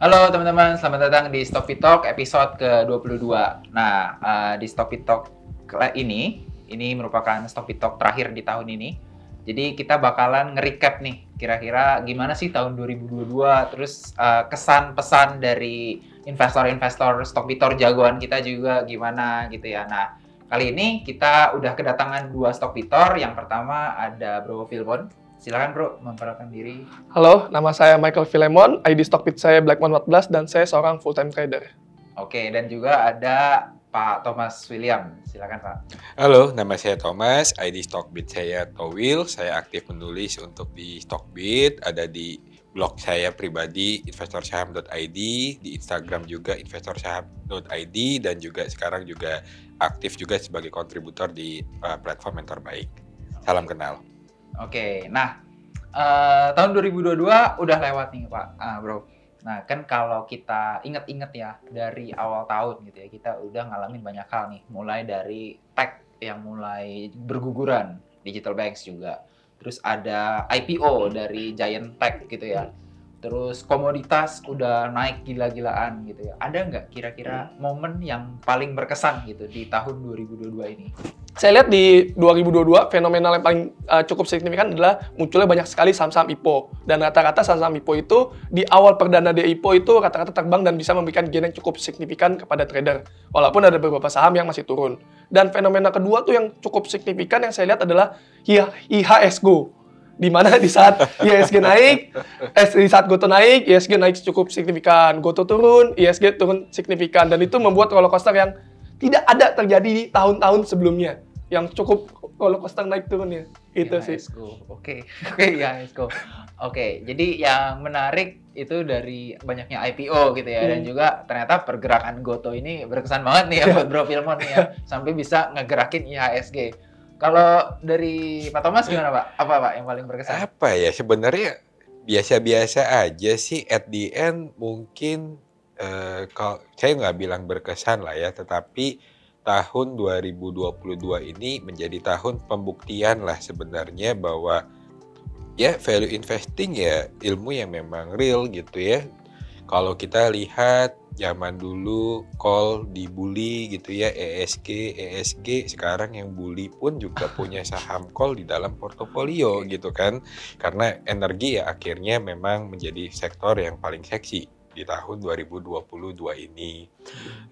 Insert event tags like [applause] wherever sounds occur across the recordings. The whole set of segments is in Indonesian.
Halo teman-teman, selamat datang di Stock Talk episode ke-22. Nah, uh, di Stock Talk ini, ini merupakan Stock Talk terakhir di tahun ini. Jadi kita bakalan nge-recap nih, kira-kira gimana sih tahun 2022, terus uh, kesan-pesan dari investor-investor Stock Pitor jagoan kita juga gimana gitu ya. Nah, kali ini kita udah kedatangan dua Stock Pitor. Yang pertama ada Bro Filbon. Silakan bro, memperkenalkan diri. Halo, nama saya Michael Filemon, ID Stockbit saya Blackmon14 dan saya seorang full-time trader. Oke, dan juga ada Pak Thomas William. Silakan Pak. Halo, nama saya Thomas, ID Stockbit saya Towil. Saya aktif menulis untuk di Stockbit, ada di blog saya pribadi investorsaham.id, di Instagram juga investorsaham.id dan juga sekarang juga aktif juga sebagai kontributor di uh, platform Mentor Baik. Salam kenal. Oke, nah uh, tahun 2022 udah lewat nih Pak, uh, Bro. Nah kan kalau kita inget-inget ya dari awal tahun gitu ya, kita udah ngalamin banyak hal nih, mulai dari tech yang mulai berguguran, digital banks juga, terus ada IPO dari giant tech gitu ya, terus komoditas udah naik gila-gilaan gitu ya. Ada nggak kira-kira momen yang paling berkesan gitu di tahun 2022 ini? saya lihat di 2022 fenomenal yang paling uh, cukup signifikan adalah munculnya banyak sekali saham-saham IPO. Dan rata-rata saham-saham IPO itu di awal perdana dia IPO itu rata-rata terbang dan bisa memberikan gain yang cukup signifikan kepada trader. Walaupun ada beberapa saham yang masih turun. Dan fenomena kedua tuh yang cukup signifikan yang saya lihat adalah IHSGO di mana? Di saat IHSG naik, eh, di saat Goto naik, IHSG naik cukup signifikan, Goto turun, IHSG turun signifikan. Dan itu membuat roller coaster yang tidak ada terjadi di tahun-tahun sebelumnya. Yang cukup roller coaster naik turunnya. Itu ya, sih. Oke, [laughs] oke ya. Oke, jadi yang menarik itu dari banyaknya IPO gitu ya. Hmm. dan juga ternyata pergerakan Goto ini berkesan banget nih ya buat Bro Filmon ya. Sampai bisa ngegerakin IHSG. Kalau dari Pak Thomas gimana Pak? Apa Pak yang paling berkesan? Apa ya sebenarnya biasa-biasa aja sih at the end mungkin Eh, kalau saya nggak bilang berkesan lah ya, tetapi tahun 2022 ini menjadi tahun pembuktian lah sebenarnya bahwa ya value investing ya ilmu yang memang real gitu ya. Kalau kita lihat zaman dulu call dibully gitu ya ESG ESG sekarang yang bully pun juga [laughs] punya saham call di dalam portofolio gitu kan. Karena energi ya akhirnya memang menjadi sektor yang paling seksi di tahun 2022 ini.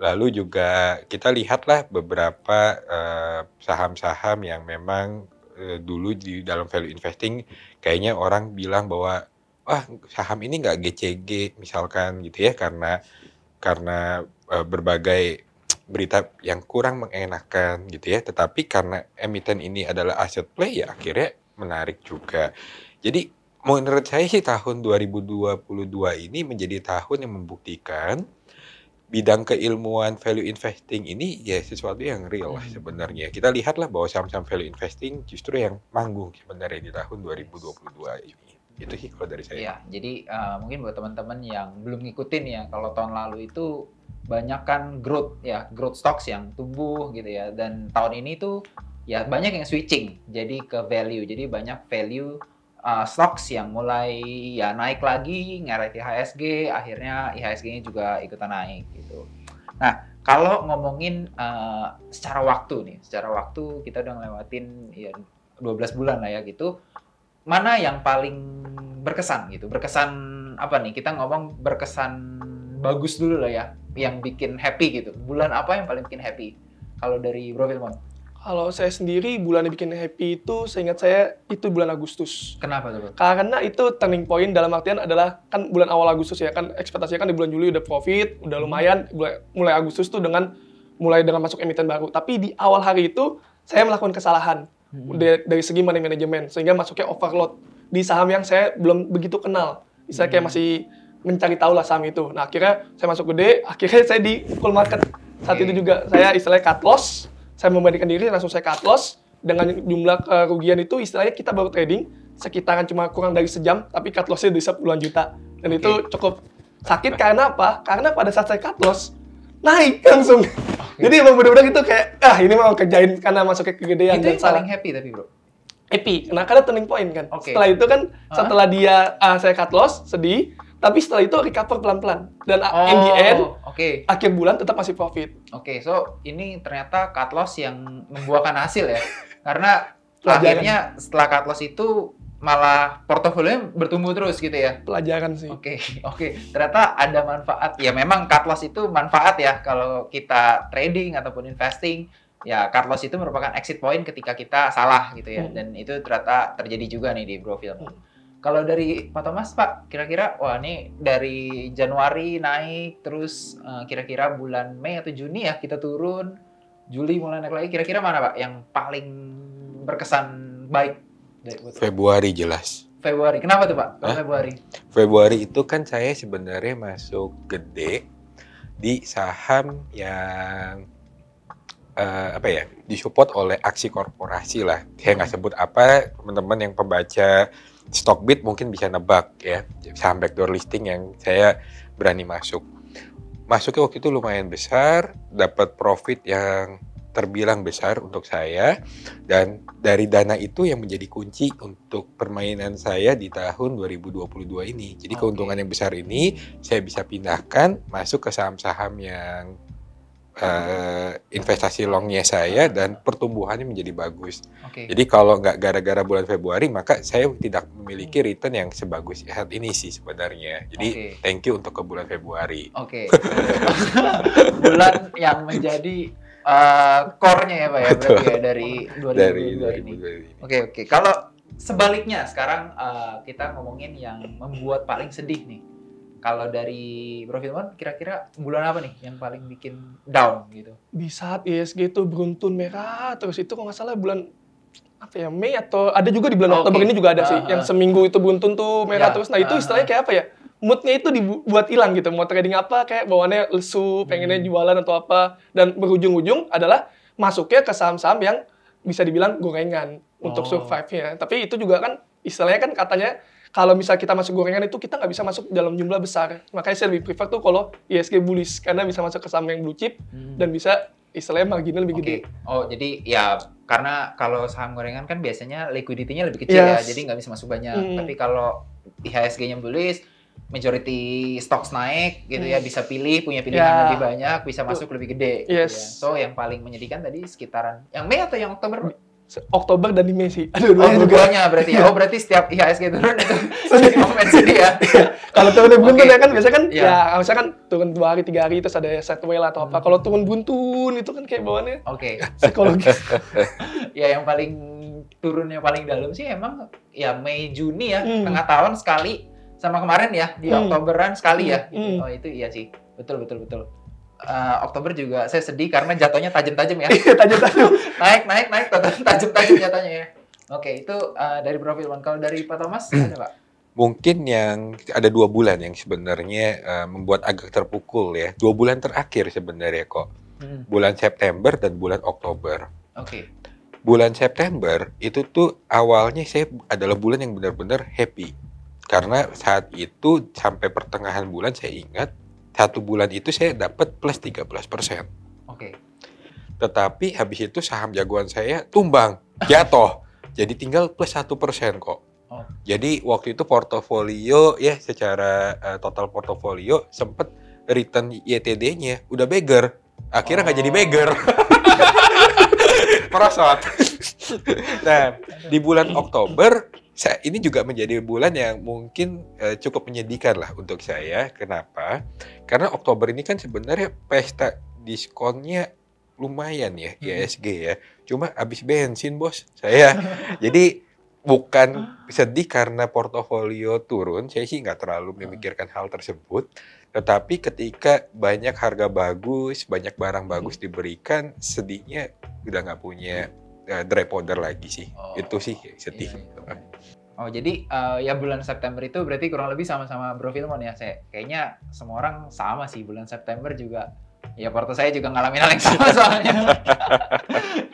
Lalu juga kita lihatlah beberapa eh, saham-saham uh, yang memang uh, dulu di dalam value investing kayaknya orang bilang bahwa wah saham ini nggak GCG misalkan gitu ya karena karena uh, berbagai berita yang kurang mengenakan gitu ya. Tetapi karena emiten ini adalah aset play ya akhirnya menarik juga. Jadi menurut saya sih tahun 2022 ini menjadi tahun yang membuktikan bidang keilmuan value investing ini ya sesuatu yang real lah sebenarnya. Kita lihatlah bahwa saham-saham value investing justru yang manggung sebenarnya di tahun 2022 ini. Itu sih dari saya. Ya, jadi uh, mungkin buat teman-teman yang belum ngikutin ya, kalau tahun lalu itu banyak kan growth ya, growth stocks yang tumbuh gitu ya. Dan tahun ini tuh ya banyak yang switching jadi ke value. Jadi banyak value uh, stocks yang mulai ya naik lagi ngeret IHSG akhirnya IHSG-nya juga ikutan naik gitu. Nah kalau ngomongin uh, secara waktu nih, secara waktu kita udah ngelewatin ya 12 bulan lah ya gitu. Mana yang paling berkesan gitu? Berkesan apa nih? Kita ngomong berkesan bagus dulu lah ya, yang bikin happy gitu. Bulan apa yang paling bikin happy? Kalau dari Bro Filmon? Kalau saya sendiri bulan yang bikin happy itu seingat saya itu bulan Agustus. Kenapa tuh? Karena itu turning point dalam artian adalah kan bulan awal Agustus ya kan ekspektasinya kan di bulan Juli udah profit, udah lumayan mulai Agustus tuh dengan mulai dengan masuk emiten baru. Tapi di awal hari itu saya melakukan kesalahan hmm. dari, dari segi money management sehingga masuknya overload di saham yang saya belum begitu kenal. Bisa kayak hmm. masih mencari tahu lah saham itu. Nah akhirnya saya masuk gede, [laughs] akhirnya saya di full market. Saat okay. itu juga saya istilahnya cut loss, saya membandingkan diri langsung saya cut loss dengan jumlah kerugian itu istilahnya kita baru trading sekitaran cuma kurang dari sejam tapi cut lossnya bisa puluhan juta dan okay. itu cukup sakit karena apa? Karena pada saat saya cut loss naik langsung. Okay. [laughs] Jadi emang benar-benar itu kayak ah ini mau kerjain karena masuknya kegedean itu dan salah. paling happy tapi bro. Happy, nah karena turning point kan. Okay. Setelah itu kan uh -huh. setelah dia uh, saya cut loss sedih, tapi setelah itu recover pelan-pelan dan Oh, in the end oke. akhir bulan tetap masih profit. Oke, so ini ternyata cut loss yang membuahkan hasil ya. [laughs] Karena akhirnya setelah cut loss itu malah portofolionya bertumbuh terus gitu ya. Pelajaran sih. Oke, [laughs] oke. Ternyata ada manfaat. Ya memang cut loss itu manfaat ya kalau kita trading ataupun investing. Ya cut loss itu merupakan exit point ketika kita salah gitu ya. Hmm. Dan itu ternyata terjadi juga nih di Brofilm. Hmm. Kalau dari Pak Thomas, Pak, kira-kira wah ini dari Januari naik terus eh, kira-kira bulan Mei atau Juni ya kita turun, Juli mulai naik lagi. Kira-kira mana Pak yang paling berkesan baik Februari jelas. Februari? Kenapa tuh Pak? Hah? Februari? Februari itu kan saya sebenarnya masuk gede di saham yang eh, apa ya disupport oleh aksi korporasi lah. Saya nggak sebut apa, teman-teman yang pembaca Stockbit mungkin bisa nebak ya saham backdoor listing yang saya berani masuk. Masuknya waktu itu lumayan besar, dapat profit yang terbilang besar untuk saya dan dari dana itu yang menjadi kunci untuk permainan saya di tahun 2022 ini. Jadi Oke. keuntungan yang besar ini saya bisa pindahkan masuk ke saham-saham yang eh, investasi longnya saya dan pertumbuhannya menjadi bagus. Oke. Jadi kalau nggak gara-gara bulan Februari maka saya tidak memiliki return yang sebagus saat ini sih sebenarnya. Jadi Oke. thank you untuk ke bulan Februari. Oke. [laughs] Bulan yang menjadi eh, core-nya ya Pak ya, berarti Betul. ya dari 2022 Dari ini. 2022 ini. Oke, oke. Kalau sebaliknya sekarang eh, kita ngomongin yang membuat paling sedih nih. Kalau dari Bro kira-kira bulan apa nih yang paling bikin down gitu? Di saat ISG itu beruntun merah terus itu kalau nggak salah bulan apa ya Mei atau ada juga di bulan Oke. Oktober ini juga ada sih Ah, yang ah. seminggu itu beruntun tuh merah Ya, terus. Nah itu ah, istilahnya kayak apa ya? Moodnya itu dibuat hilang gitu. Mau trading apa kayak bawaannya lesu, pengennya Hmm. jualan atau apa dan berujung-ujung adalah masuknya ke saham-saham yang bisa dibilang gorengan untuk Oh. survive-nya. Tapi itu juga kan istilahnya kan katanya kalau misal kita masuk gorengan itu kita nggak bisa masuk dalam jumlah besar. Makanya saya lebih prefer tuh kalau ISG bullish karena bisa masuk ke saham yang blue chip dan bisa istilahnya marginnya lebih Oke. gede. Oh, jadi ya karena kalau saham gorengan kan biasanya liquidity-nya lebih kecil ya, Yes. jadi nggak bisa masuk banyak. Hmm. Tapi kalau IHSG-nya bullish, majority stocks naik gitu ya, Hmm. bisa pilih, punya pilihan Ya. lebih banyak, bisa masuk lebih gede. gitu Yes. ya. So, yang paling menyedihkan tadi sekitaran yang Mei atau yang Oktober? Oktober dan di Mei sih. Oh, Aduh, dua-duanya juga. dua-duanya berarti ya. Oh, berarti setiap IHSG turun itu jadi momen sedih ya. [laughs] Kalau turun buntun Oke. ya kan biasanya kan Iya. ya misalnya kan turun dua hari tiga hari terus ada setwell atau apa. Hmm. Kalau turun buntun itu kan kayak bawaannya Oke. [laughs] psikologis. [laughs] ya yang paling turunnya paling dalam sih emang ya Mei Juni ya Hmm. tengah tahun sekali sama kemarin ya di Hmm. Oktoberan sekali ya Hmm. gitu. Hmm. oh itu iya sih betul betul betul Eh, Oktober juga saya sedih karena jatuhnya tajam-tajam ya [laughs] Tajam-tajam. [laughs] naik naik naik tajam- tajam-tajam jatuhnya ya oke itu eh, dari profil One kalau dari Pak Thomas ada pak Mungkin yang ada dua bulan yang sebenarnya eh, membuat agak terpukul ya. Dua bulan terakhir sebenarnya kok. Hmm, Bulan September dan bulan Oktober. oke Bulan September itu tuh awalnya saya adalah bulan yang benar-benar happy. Karena saat itu sampai pertengahan bulan saya ingat satu bulan itu saya dapat plus 13%. oke Tetapi habis itu saham jagoan saya tumbang, jatuh. Jadi tinggal plus satu persen kok. Oh. Jadi waktu itu portofolio ya secara eh, total portofolio sempat return YTD-nya udah beggar. Akhirnya nggak jadi Oh. beggar. [laughs] Merosot. nah, di bulan Oktober saya, ini juga menjadi bulan yang mungkin eh, cukup menyedihkan lah untuk saya. Kenapa? Karena Oktober ini kan sebenarnya pesta diskonnya lumayan ya Hmm. ISG ya. Cuma habis bensin bos saya. [laughs] Jadi bukan sedih karena portofolio turun. Saya sih nggak terlalu memikirkan hal tersebut. Tetapi ketika banyak harga bagus, banyak barang bagus diberikan, sedihnya udah nggak punya eh, dry powder lagi sih. Oh. Itu sih sedih. Iya, iya. Oh jadi eh, ya bulan September itu berarti kurang lebih sama-sama Bro Filmon ya saya kayaknya semua orang sama sih bulan September juga ya porto saya juga ngalamin hal yang sama [laughs] soalnya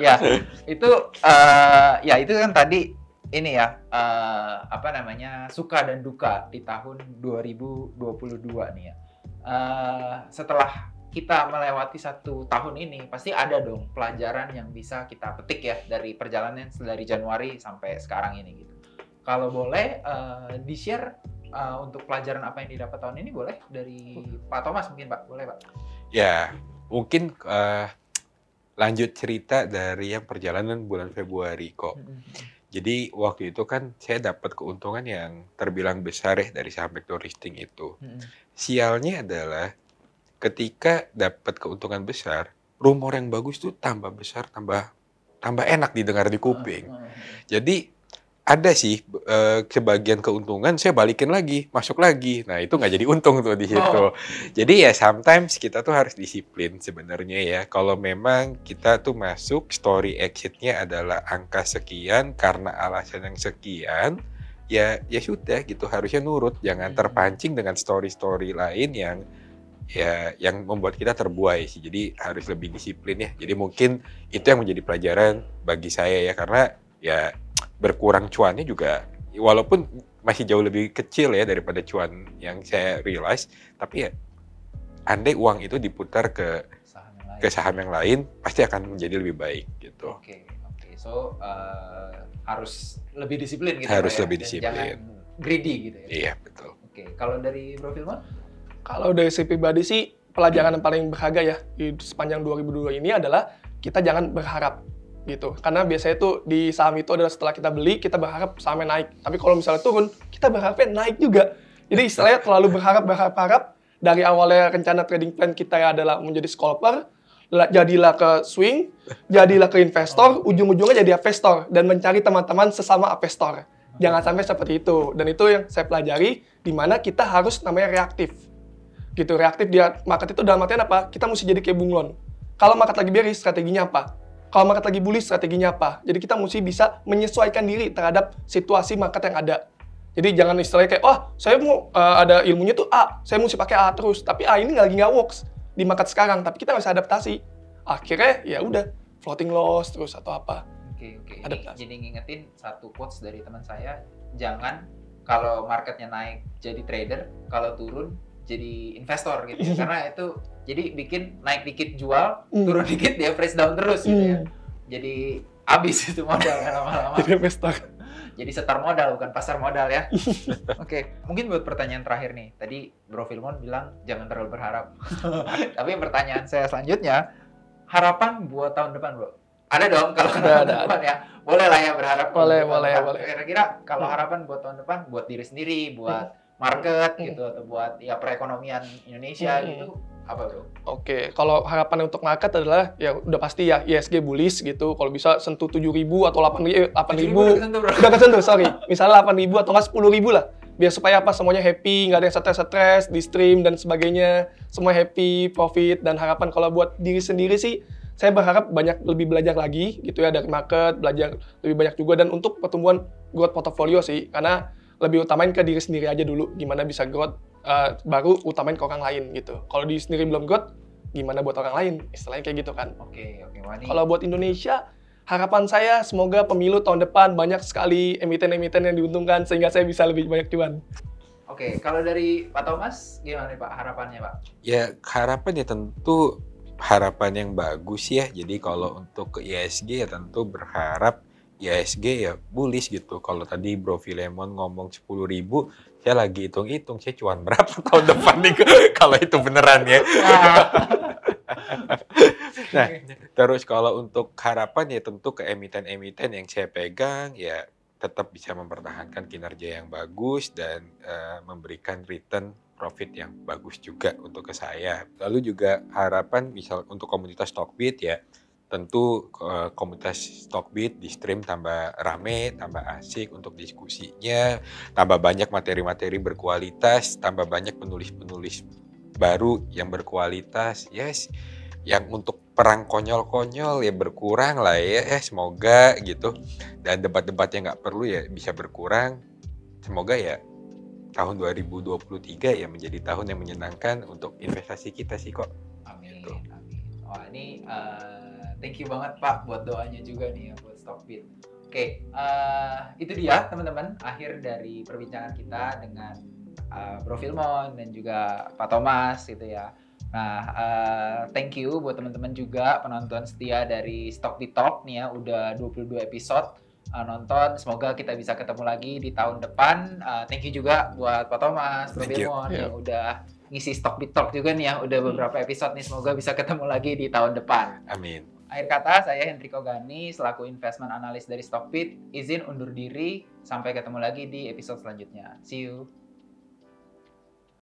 ya itu eh, ya itu kan tadi ini ya eh, apa namanya suka dan duka di tahun 2022 nih ya Eh, setelah kita melewati satu tahun ini pasti ada dong pelajaran yang bisa kita petik ya dari perjalanan dari Januari sampai sekarang ini gitu kalau boleh eh, di share uh, untuk pelajaran apa yang didapat tahun ini boleh dari Pak Thomas mungkin Pak, boleh Pak? Ya, mungkin uh, lanjut cerita dari yang perjalanan bulan Februari kok. Jadi waktu itu kan saya dapat keuntungan yang terbilang besar ya dari saham vector listing itu. Sialnya adalah ketika dapat keuntungan besar, rumor yang bagus tuh tambah besar, tambah tambah enak didengar di kuping. Jadi ada sih uh, sebagian keuntungan saya balikin lagi, masuk lagi. Nah, itu nggak jadi untung tuh di situ. Oh. Jadi ya sometimes kita tuh harus disiplin sebenarnya ya. Kalau memang kita tuh masuk story exitnya adalah angka sekian karena alasan yang sekian, ya ya sudah gitu harusnya nurut, jangan hmm. terpancing dengan story-story lain yang ya yang membuat kita terbuai sih. Jadi harus lebih disiplin ya. Jadi mungkin itu yang menjadi pelajaran bagi saya ya karena ya berkurang cuannya juga walaupun masih jauh lebih kecil ya daripada cuan yang saya realize tapi ya andai uang itu diputar ke saham yang lain, ke saham yang lain pasti akan menjadi lebih baik gitu. Oke, okay, oke. Okay. So uh, harus lebih disiplin gitu Harus ya, lebih disiplin. Jangan greedy gitu ya. Iya, betul. Oke, okay. kalau dari Bro Filmon? Kalau dari si pribadi sih pelajaran yang paling berharga ya di sepanjang 2002 ini adalah kita jangan berharap gitu. Karena biasanya tuh di saham itu adalah setelah kita beli, kita berharap sahamnya naik. Tapi kalau misalnya turun, kita berharapnya naik juga. Jadi istilahnya terlalu berharap, berharap, berharap. Dari awalnya rencana trading plan kita ya adalah menjadi scalper, jadilah ke swing, jadilah ke investor, ujung-ujungnya jadi investor dan mencari teman-teman sesama investor. Jangan sampai seperti itu. Dan itu yang saya pelajari, di mana kita harus namanya reaktif. Gitu, reaktif di market itu dalam artian apa? Kita mesti jadi kayak bunglon. Kalau market lagi bearish, strateginya apa? Kalau market lagi bullish, strateginya apa? Jadi kita mesti bisa menyesuaikan diri terhadap situasi market yang ada. Jadi jangan istilahnya kayak, oh saya mau uh, ada ilmunya tuh A, saya mesti pakai A terus. Tapi A ini lagi nggak works di market sekarang, tapi kita bisa adaptasi. Akhirnya ya udah floating loss terus atau apa. Oke oke. Adaptasi. Jadi ngingetin satu quotes dari teman saya, jangan kalau marketnya naik jadi trader, kalau turun jadi investor gitu. Ya. [laughs] Karena itu jadi bikin naik dikit jual, mm. turun dikit dia press down terus gitu ya. Hmm. Jadi habis [laughs] itu modal lama-lama. Jadi investor. [laughs] Jadi setar modal bukan pasar modal ya. Oke, okay. mungkin buat pertanyaan terakhir nih. Tadi Bro Filmon bilang jangan terlalu berharap. Tapi pertanyaan saya selanjutnya, harapan buat tahun depan, Bro? Ada dong kalau ada, ada, depan ya. Boleh lah ya berharap. Boleh, boleh, depan. boleh. Kira-kira kalau harapan buat tahun depan buat diri sendiri, buat hmm. Market hmm. gitu atau buat ya perekonomian Indonesia hmm. gitu apa bro? Oke, kalau harapan untuk market adalah ya udah pasti ya ISG bullish gitu. Kalau bisa sentuh 7.000 atau 8.000 8.000 udah kesentuh, sorry. Misalnya 8.000 atau nggak 10.000 lah. Biar supaya apa semuanya happy, nggak ada yang stres-stres di stream dan sebagainya. Semua happy, profit dan harapan kalau buat diri sendiri sih saya berharap banyak lebih belajar lagi gitu ya dari market, belajar lebih banyak juga dan untuk pertumbuhan growth portfolio sih karena lebih utamain ke diri sendiri aja dulu gimana bisa growth uh, baru utamain ke orang lain gitu. Kalau di sendiri belum good, gimana buat orang lain? Istilahnya kayak gitu kan. Oke, okay, oke. Okay, Kalau buat Indonesia, harapan saya semoga pemilu tahun depan banyak sekali emiten-emiten yang diuntungkan sehingga saya bisa lebih banyak cuan. Oke, okay, kalau dari Pak Thomas gimana nih Pak harapannya Pak? Ya harapan ya tentu harapan yang bagus ya. Jadi kalau untuk ke ISG ya tentu berharap ISG ya bullish gitu. Kalau tadi Bro Filemon ngomong 10 ribu, saya lagi hitung-hitung saya cuan berapa [laughs] tahun depan nih kalau itu beneran ya. [laughs] nah, terus kalau untuk harapan ya tentu ke emiten-emiten yang saya pegang ya tetap bisa mempertahankan kinerja yang bagus dan uh, memberikan return profit yang bagus juga untuk ke saya. Lalu juga harapan misal untuk komunitas Stockbit ya tentu uh, komunitas Stockbit di stream tambah rame, tambah asik untuk diskusinya, tambah banyak materi-materi berkualitas, tambah banyak penulis-penulis baru yang berkualitas, yes, yang untuk perang konyol-konyol ya berkurang lah ya, eh semoga gitu, dan debat-debat yang nggak perlu ya bisa berkurang, semoga ya tahun 2023 ya menjadi tahun yang menyenangkan untuk investasi kita sih kok. Amin. Gitu. Amin. Wah ini uh thank you banget Pak buat doanya juga nih ya buat Stockbit. Oke, okay, uh, itu dia teman-teman akhir dari perbincangan kita dengan uh, Bro Filmon dan juga Pak Thomas gitu ya. Nah, uh, thank you buat teman-teman juga penonton setia dari Stockbit Talk nih ya udah 22 episode uh, nonton. Semoga kita bisa ketemu lagi di tahun depan. Uh, thank you juga buat Pak Thomas, Pak yeah. yang udah ngisi stok bitok juga nih ya, udah beberapa episode nih. Semoga bisa ketemu lagi di tahun depan. Amin. Akhir kata, saya Hendriko Gani, selaku investment analis dari Stockbit, izin undur diri. Sampai ketemu lagi di episode selanjutnya. See you.